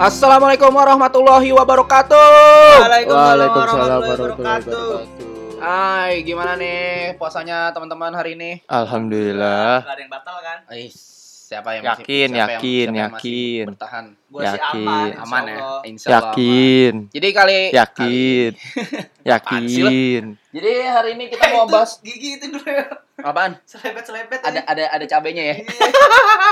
Assalamualaikum warahmatullahi wabarakatuh. Waalaikumsalam warahmatullahi wabarakatuh. Hai, gimana nih puasanya teman-teman hari ini? Alhamdulillah. Gak ada yang batal kan? Eh, siapa yang Yakin, masih, siapa yang- yakin, siapa yang masih yakin. bertahan? Sih Yakin. aman, insya Aman ya, insya Allah aman. Yakin. Jadi kali Yakin. Sih lo? Yakin. Jadi hari ini kita mau Itu bahas gigi itu dulu ya. Apaan? Selebet selebet. Ada ada ada cabenya ya.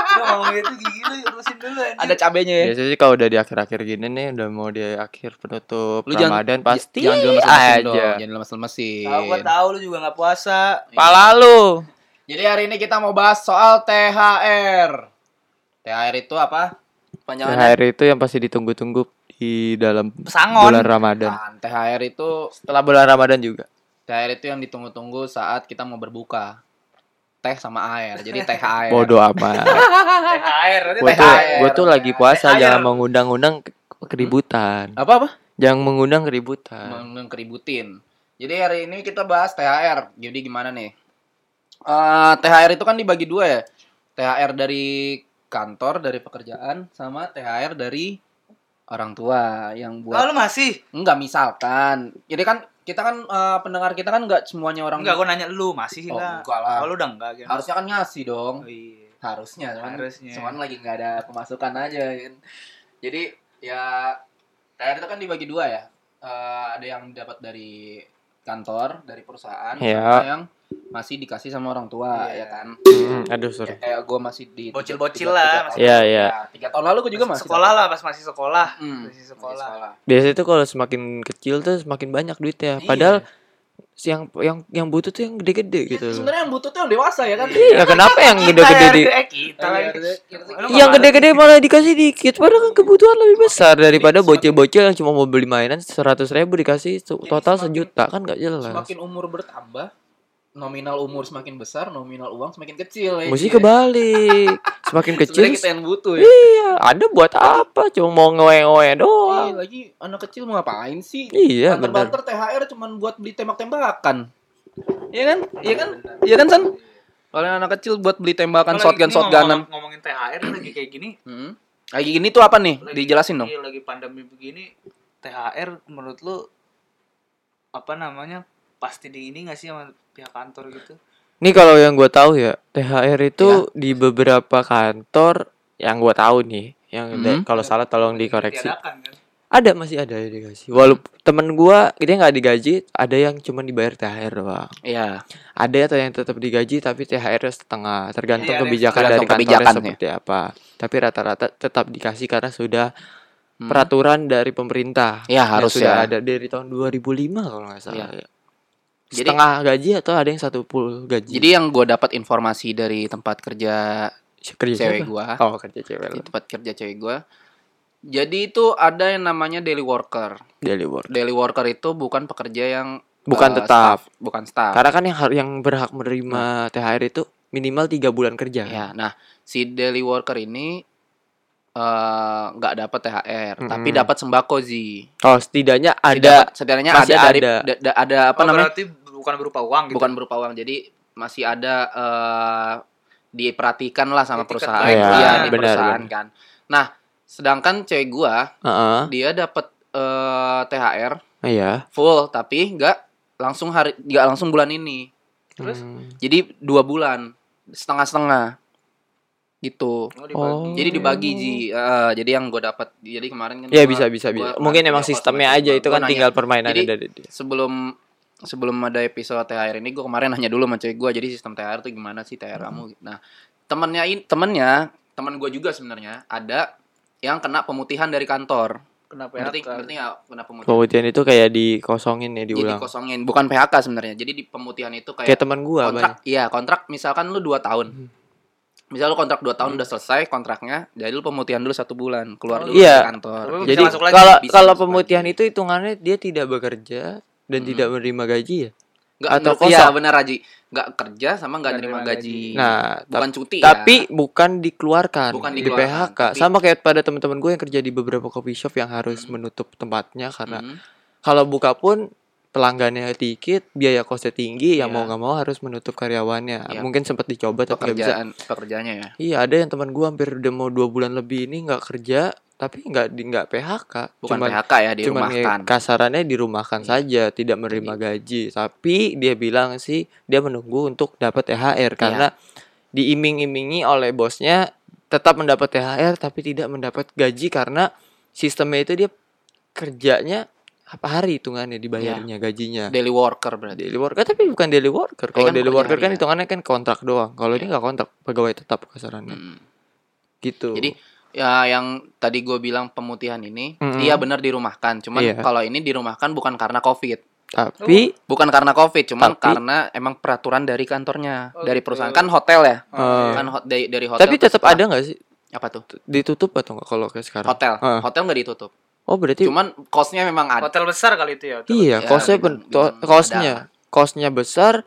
Lu ngomong itu gigi lu urusin dulu anjir. Ada cabenya ya. Biasanya sih kalau udah di akhir-akhir gini nih udah mau di akhir penutup Lu jangan- Ramadan pasti jangan dilemes-lemesin aja. dong, jangan dilemes-lemesin. Tahu gua tahu lu juga gak puasa. Pala lu. Jadi hari ini kita mau bahas soal THR. THR itu apa? Panjangannya THR itu yang pasti ditunggu-tunggu di dalam Pesangon. bulan Ramadan. Bukan, THR itu Setelah bulan Ramadan juga. THR itu yang ditunggu-tunggu saat kita mau berbuka. Teh sama air. Jadi THR. Bodoh amat. THR, berarti Gue tuh, gua tuh lagi puasa THR. jangan mengundang-undang ke- keributan. Apa apa? Jangan mengundang keributan. Mengkeributin. Jadi hari ini kita bahas THR. Jadi gimana nih? Eh, THR itu kan dibagi dua ya. THR dari kantor, dari pekerjaan, sama THR dari orang tua yang buat Oh, lu masih? enggak misalkan. Jadi kan kita kan eh, pendengar kita kan enggak semuanya orang Enggak, gua nanya lu masih Oh, enggak? enggak lah. Oh, lu udah enggak kan? Harusnya kan ngasih dong. Oh, iya. harusnya cuman, Harusnya. cuman lagi nggak ada pemasukan aja kan jadi ya THR itu kan dibagi dua ya Eh, ada yang dapat dari kantor dari perusahaan Ya. sama yang masih dikasih sama orang tua Iya. ya kan Hmm, aduh sorry. Ya, kayak gue masih di Bocil-bocil lah. Iya, iya. Ya, tiga tahun lalu gue juga masih sekolah lah pas masih sekolah. Hmm, Masih sekolah. Biasanya tuh kalau semakin kecil tuh semakin banyak duitnya. Iya. Padahal si yang yang yang butuh tuh yang gede-gede gitu. Ya, sebenarnya yang butuh tuh yang dewasa ya kan Iya, kenapa yang gede-gede di kita Iya, lagi. kita- yang gede-gede malah dikasih dikit padahal kan kebutuhan lebih besar daripada bocil-bocil yang cuma mau beli mainan seratus ribu dikasih total sejuta kan gak jelas semakin umur bertambah nominal umur semakin besar nominal uang semakin kecil ya mesti ya. kebalik semakin kecil Sebenarnya kita yang butuh ya iya ada buat apa cuma mau ngoe-ngoe Iya, doang lagi anak kecil mau ngapain sih? iya Banter-banter THR cuman buat beli tembak-tembakan. Iya kan? Iya kan? Iya kan, San? Kalau yang anak kecil buat beli tembakan shotgun shotgunan. ngomong- Ngomongin THR lagi kayak gini. Hmm. Lagi gini tuh apa nih? lagi- Dijelasin dong. Iya, lagi pandemi begini THR menurut lu apa namanya pasti di ini gak sih sama pihak kantor gitu? nih kalau yang gue tahu ya THR itu di beberapa kantor yang gue tahu nih yang Hmm. kalau salah tolong dikoreksi kan? ada masih ada yang dikasih walaupun temen gua dia nggak digaji ada yang cuma dibayar THR doang Iya. ada atau yang tetap digaji tapi THR setengah tergantung yang kebijakan dari kantornya kebijakan, ya. seperti apa tapi rata-rata tetap dikasih karena sudah Hmm. peraturan dari pemerintah Ya, yang harus sudah ya. ada dari tahun 2005 kalau nggak salah Iya. ya. Jadi- setengah gaji atau ada yang satu full gaji? Jadi yang gue dapat informasi dari tempat kerja kerja cewek gua, oh kerja cewek di tempat kerja cewek gua. Jadi itu ada yang namanya daily worker. daily work Daily worker itu bukan pekerja yang bukan eh, tetap. staff, bukan staff. karena kan yang yang berhak menerima THR itu minimal tiga bulan kerja. Ya, nah si daily worker ini eh, nggak dapat THR, Mm-mm. tapi dapat sembako Zi. oh setidaknya ada Tidak, setidaknya masih ada dari ada. da- da- ada apa Oh, namanya? berarti bukan berupa uang gitu. Bukan berupa uang. Jadi masih ada eh diperhatikan lah sama perusahaan. Iya, lah. di Benar, perusahaan benar. kan. Nah, sedangkan cewek gua Heeh. dia dapat eh, THR iya full tapi nggak langsung hari nggak langsung bulan ini. Terus? Hmm. Jadi dua bulan setengah-setengah gitu. Oh, Oh. Jadi dibagi Ji. Eh, jadi yang gue dapat jadi kemarin kan Ya bisa bisa bisa. Mungkin emang sistemnya gua- aja itu gua kan nanya. tinggal permainan Jadi- dari dia. sebelum sebelum ada episode THR ini gue kemarin nanya dulu sama cewek gue jadi sistem THR tuh gimana sih THR kamu nah temennya ini temennya teman gue juga sebenarnya ada yang kena pemutihan dari kantor Kenapa ya? ngerti nggak kena pemutihan Pemutihan itu kayak dikosongin ya jadi diulang. kosongin bukan PHK sebenarnya jadi di pemutihan itu Kayak kayak teman gua kontrak banyak. iya kontrak misalkan lu dua tahun Hmm. Misal lu kontrak dua tahun udah selesai kontraknya jadi lu pemutihan dulu satu bulan keluar Oh, dulu iya. dari kantor Tapi bisa Jadi kalau kalau masuk pemutihan lagi. itu hitungannya dia tidak bekerja dan Hmm. tidak menerima gaji ya. nggak atau nggak- iya kosong. benar Haji nggak kerja sama nggak nerima gaji Nah, bukan cuti tapi ya. bukan dikeluarkan, Bukan di dikeluarkan, PHK. tapi- Sama kayak pada teman-teman gue yang kerja di beberapa coffee shop yang harus Hmm. menutup tempatnya karena Hmm. kalau buka pun pelanggannya dikit, biaya kosnya tinggi, yang Iya. mau nggak mau harus menutup karyawannya. Iya. Mungkin sempat dicoba tapi nggak bisa. pekerjaan pekerjaannya ya Iya ada yang teman gua hampir udah mau dua bulan lebih ini nggak kerja tapi nggak di nggak PHK Bukan cuman PHK ya, cuman dirumahkan. ya kasarannya dirumahkan Iya. saja tidak menerima gaji tapi dia bilang sih dia menunggu untuk dapat THR karena diiming-imingi oleh bosnya tetap mendapat THR tapi tidak mendapat gaji karena sistemnya itu dia kerjanya apa hari hitungannya dibayarnya gajinya Daily worker berarti. daily worker tapi bukan daily worker kalau kan daily worker kan harian. hitungannya kan kontrak doang kalau dia nggak kontrak pegawai tetap kasarannya Mm. gitu Jadi ya yang tadi gue bilang pemutihan ini, Mm-mm. iya benar dirumahkan. Cuman Iya. kalau ini dirumahkan bukan karena covid, tapi bukan karena covid, cuman Tapi- karena emang peraturan dari kantornya, Oh, dari gitu. perusahaan kan hotel ya, Eh, kan hot, dari, dari hotel. tapi tetap ada nggak sih apa tuh? ditutup atau nggak kalau kayak sekarang Hotel, Ah. hotel nggak ditutup. Oh berarti Cuman costnya memang ada. Hotel besar kali itu ya. hotel iya Ya, kosnya ben- memang kosnya kosnya besar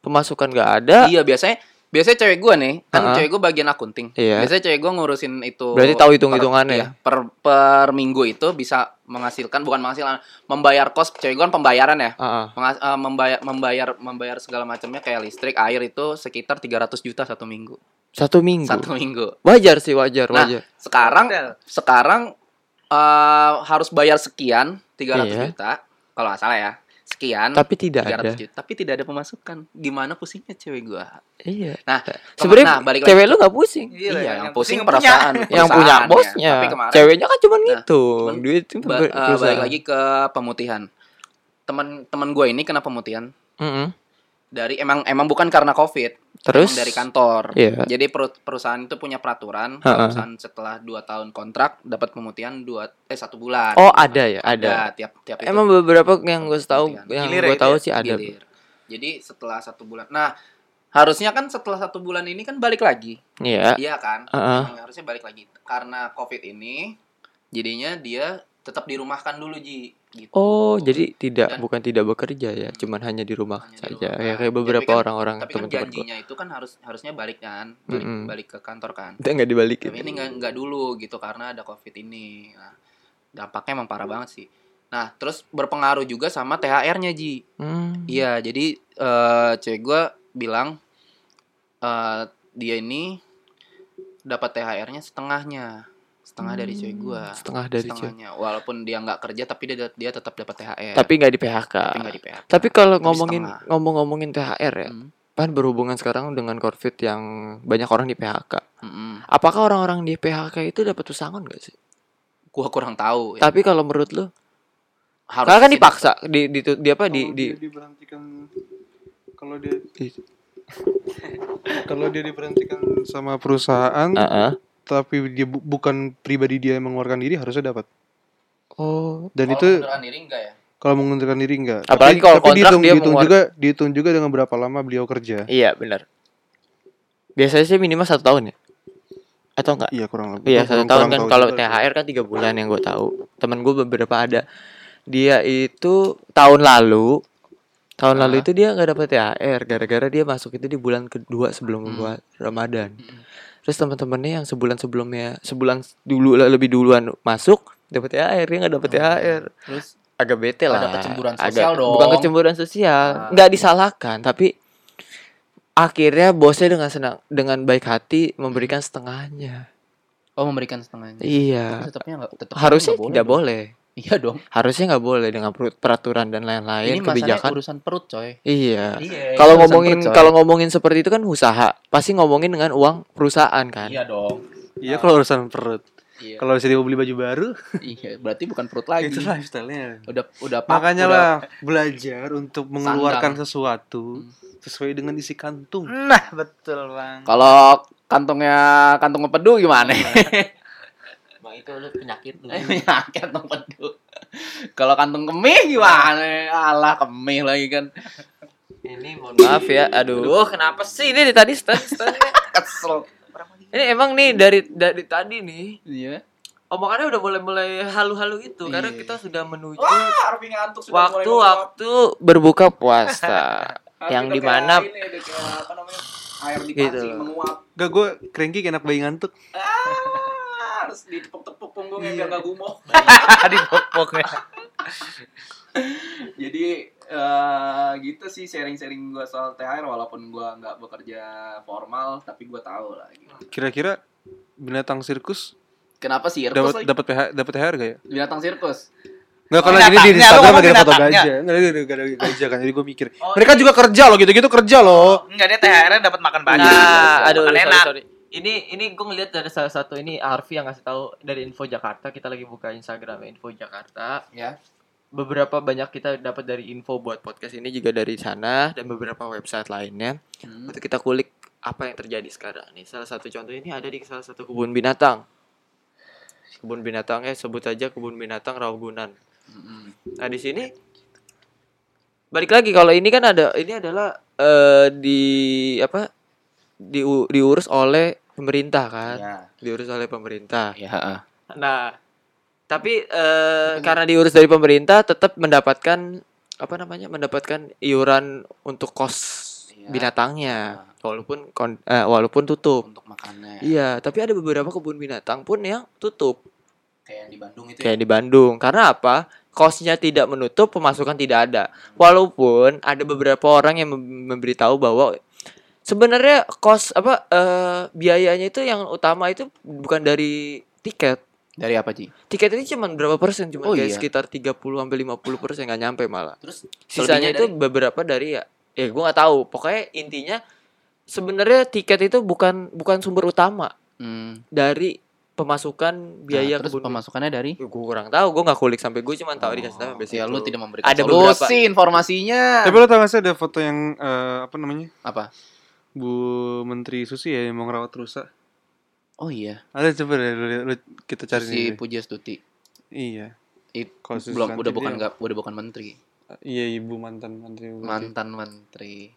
pemasukan nggak ada Iya biasanya biasanya cewek gue nih kan Ah. cewek gue bagian akunting. Iya. Biasanya cewek gue ngurusin itu. Berarti tahu per- hitung-hitungannya iya, Per, per minggu itu bisa menghasilkan bukan menghasilkan membayar kos cewek gue kan pembayaran ya. Mengas- eh, membayar membayar membayar segala macamnya kayak listrik, air itu sekitar 300 juta satu minggu. satu minggu Satu minggu. wajar sih wajar Nah, wajar sekarang sekarang eh, harus bayar sekian 300 Iya. juta kalau nggak salah ya. Sekian tapi tidak 300 ada juta, tapi tidak ada pemasukan. Gimana pusingnya cewek gua? iya Nah, sebenarnya nah, balik cewek lagi. lu nggak pusing Iya, Iya, yang yang, pusing, pusing yang punya. perasaan yang punya bosnya Tapi kemarin ceweknya kan cuma Nah, ngitung cuman duit itu ba- eh, perusahaan. balik lagi ke pemutihan. Teman-teman gue ini kena pemutihan Mm-mm. Dari emang emang bukan karena covid, terus emang dari kantor. Iya. Jadi peru- perusahaan itu punya peraturan, kalau perusahaan setelah 2 tahun kontrak dapat pemutihan dua eh satu bulan. oh ada ya ada, tiap tiap itu emang beberapa yang gue tahu yang ya gue itu tahu ya? sih ada gilir. Jadi setelah satu bulan. Nah, harusnya kan setelah satu bulan ini kan balik lagi. iya Iya kan? Emang harusnya balik lagi. Karena Covid ini jadinya dia tetap dirumahkan dulu Ji gitu. Oh, jadi tidak Dan- bukan tidak bekerja ya, cuman hanya di rumah Hanya di saja. rumah. Ya kayak Tapi beberapa kan- orang-orang Tapi kan teman-teman gua. janjinya itu kan harus harusnya balik kan, balik, Mm-mm. balik ke kantor kan. Kita nggak dibalikin. Tapi ini nggak nggak dulu gitu karena ada Covid ini. Nah, dampaknya emang parah banget sih. Nah, terus berpengaruh juga sama THR-nya Ji. Hmm. Iya, jadi eh cewek gue bilang eh dia ini dapat THR-nya setengahnya, setengah dari cewek gue. Setengah dari cewek. setengahnya. Walaupun dia nggak kerja, tapi dia dia tetap dapat THR. Tapi nggak di PHK. Tapi nggak di PHK. Tapi kalau ngomongin setengah. ngomong-ngomongin THR ya, Hmm, kan berhubungan sekarang dengan Covid yang banyak orang di PHK. mm-mm. Apakah orang-orang di PHK itu dapat pesangon gak sih? Gua kurang tahu. Ya. Tapi kalau menurut lu, Harus karena kan dipaksa di di, di apa di Kalau di dia diberhentikan kalau dia di- kalau dia diberhentikan sama perusahaan Ah, ah. Tapi dia bu- bukan pribadi dia yang mengeluarkan diri harusnya dapat Oh, dan Kalau itu mengundurkan diri enggak ya? kalau mengundurkan diri enggak Apalagi kalau kontrak dihitung, dia dihitung mengeluar- juga dihitung juga dengan berapa lama beliau kerja iya benar. Biasanya sih minimal satu tahun ya? Atau enggak? iya kurang lebih Iya satu kurang- tahun kurang kan kalau juga. THR kan tiga bulan yang gue tahu. Temen gue beberapa ada. Dia itu tahun lalu, tahun lalu Ah. itu dia nggak dapat THR gara-gara dia masuk itu di bulan kedua sebelum Hmm. bulan Ramadan. Mm-mm. Terus teman-temannya yang sebulan sebelumnya, sebulan dulu lebih duluan masuk dapat THR dia nggak dapat THR. Terus Agak bete lah. Ada kecemburuan Agak- sosial dong. Bukan kecemburuan sosial, Ah. nggak disalahkan, tapi akhirnya bosnya dengan senang dengan baik hati memberikan setengahnya. oh memberikan setengahnya. Iya. Tetapnya enggak tetap harusnya nggak tidak dong. boleh. Iya dong. Harusnya nggak boleh dengan perut- peraturan dan lain-lain Ini kebijakan. urusan perut, coy. Iya. Iya. Kalau ngomongin kalau ngomongin seperti itu kan usaha, pasti ngomongin dengan uang perusahaan kan. Iya dong. iya kalau urusan perut Iya. kalau bisa beli baju baru iya, berarti bukan perut lagi. itu lifestyle-nya Udah udah pak- makanya udah- lah belajar untuk mengeluarkan Sandang. sesuatu sesuai dengan isi kantung Nah, betul bang. Kalau kantongnya kantong empedu gimana? Itu lu penyakit lu. Eh, kantong empedu. Kalau kantong kemih gimana? Alah kemih lagi kan. Ini mohon maaf ya. Aduh, kenapa sih ini tadi stand stand Kesel. Ini emang nih dari dari tadi nih Iya. omongannya udah mulai-mulai halu-halu gitu karena Iya. kita sudah menuju Wah, Arfi ngantuk sudah mulai ngomong. waktu-waktu berbuka puasa yang di mana kayak ini, udah kayak apa namanya? Air di Gitu. menguap. gak gue kayak anak bayi ngantuk harus ditepuk-tepuk punggungnya biar gak gumoh. di popoknya. Jadi eh gitu sih sharing-sharing gue soal THR walaupun gue nggak bekerja formal tapi gue tahu lah gitu. kira-kira binatang sirkus Kenapa sirkus Dapat dapat THR, dapat THR gak ya? Binatang sirkus. Enggak karena Binatangnya, ini di Instagram lagi ada foto gajah. Enggak ada ada gajah kan. Jadi gue mikir. Oh, Mereka juga kerja loh gitu-gitu kerja loh. Enggak dia THR-nya dapat makan banyak. Nah, aduh, Makan sorry, enak. sorry. Ini ini gue ngeliat dari salah satu ini Arfi yang ngasih tahu dari Info Jakarta. Kita lagi buka Instagram Info Jakarta. Ya. Beberapa banyak kita dapat dari info buat podcast ini juga dari sana dan beberapa website lainnya. Hmm. Untuk kita kulik apa yang terjadi sekarang nih. Salah satu contoh ini ada di salah satu kebun binatang. Kebun binatangnya sebut saja kebun binatang Ragunan. Mm-mm. Nah di sini balik lagi kalau ini kan ada ini adalah eh, di apa di, diurus oleh pemerintah kan, Ya. diurus oleh pemerintah. Ya. Nah tapi eh, karena diurus dari pemerintah tetap mendapatkan apa namanya mendapatkan iuran untuk kos Iya. binatangnya walaupun kon- eh, walaupun tutup. untuk makannya. Iya, tapi ada beberapa kebun binatang pun yang tutup Kayak yang di Bandung itu ya. kayak di Bandung. Karena apa? Kosnya tidak menutup, pemasukan tidak ada. Walaupun ada beberapa orang yang mem- memberitahu bahwa sebenarnya kos apa eh, biayanya itu yang utama itu bukan dari tiket. Dari apa, Ci? Tiket ini cuma berapa persen? Cuma Oh, kayak iya. sekitar 30 sampai 50 persen nggak nyampe malah. Terus Sisanya itu beberapa dari ya, ya gue nggak tahu. Pokoknya intinya sebenarnya tiket itu bukan bukan sumber utama Hmm. dari pemasukan biaya Nah, terus kebun pemasukannya dari gue kurang tahu, gue nggak kulik sampai gue cuma tahu dikasih tahu sampai ya situ. lu tidak memberikan Ada solusi beberapa- informasinya. Tapi lo tau gak sih ada foto yang eh, apa namanya? Apa? Bu Menteri Susi ya yang mau ngerawat rusa. Oh iya, Ada coba deh lu, lu- kita cari si nih. Pujastuti. Iya. It, belum udah bukan dia- nggak udah bukan menteri, Iya ibu mantan menteri. mantan menteri.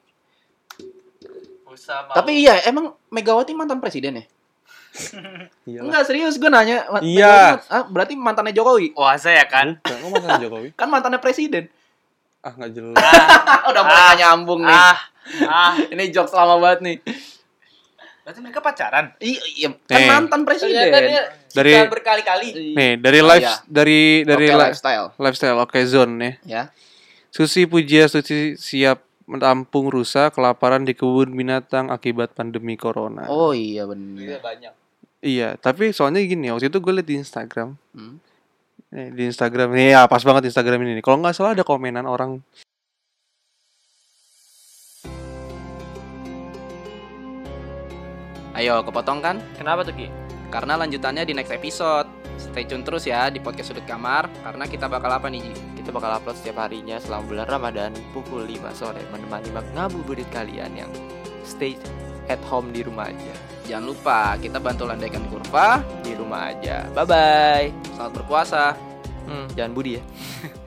Usah Tapi iya, emang Megawati mantan presiden ya? Iya. Enggak serius, gue nanya. Iya. Ah, berarti mantannya Jokowi. Puasa ya kan? Bukan, mantan Jokowi? Kan mantannya presiden. Ah nggak jelas. Ah, udah mulai nggak nyambung nih. Ah, ah. Ini jokes lama banget nih. Berarti mereka pacaran? Iya, iya, kan Eh. mantan presiden. Ternyata dia Dari- berkali-kali. Nih dari Oh, live iya. dari dari li- lifestyle. lifestyle oke zone ya. Ya. Susi Pujiastuti siap menampung rusa kelaparan di kebun binatang akibat pandemi corona. Oh iya benar. banyak. Iya, tapi soalnya gini, waktu itu gue liat di Instagram. Hmm. Eh, di Instagram nih ya pas banget Instagram ini nih. Kalau nggak salah ada komenan orang Ayo, kepotong kan? Kenapa tuh Ki? Karena lanjutannya di next episode. Stay tune terus ya di podcast sudut kamar karena kita bakal apa nih Ji? Kita bakal upload setiap harinya selama bulan Ramadan pukul 5 sore menemani ngabuburit kalian yang stay at home di rumah aja. Jangan lupa kita bantu landaikan kurva. Di rumah aja. Bye bye. Selamat berpuasa. Hmm, jangan budi ya.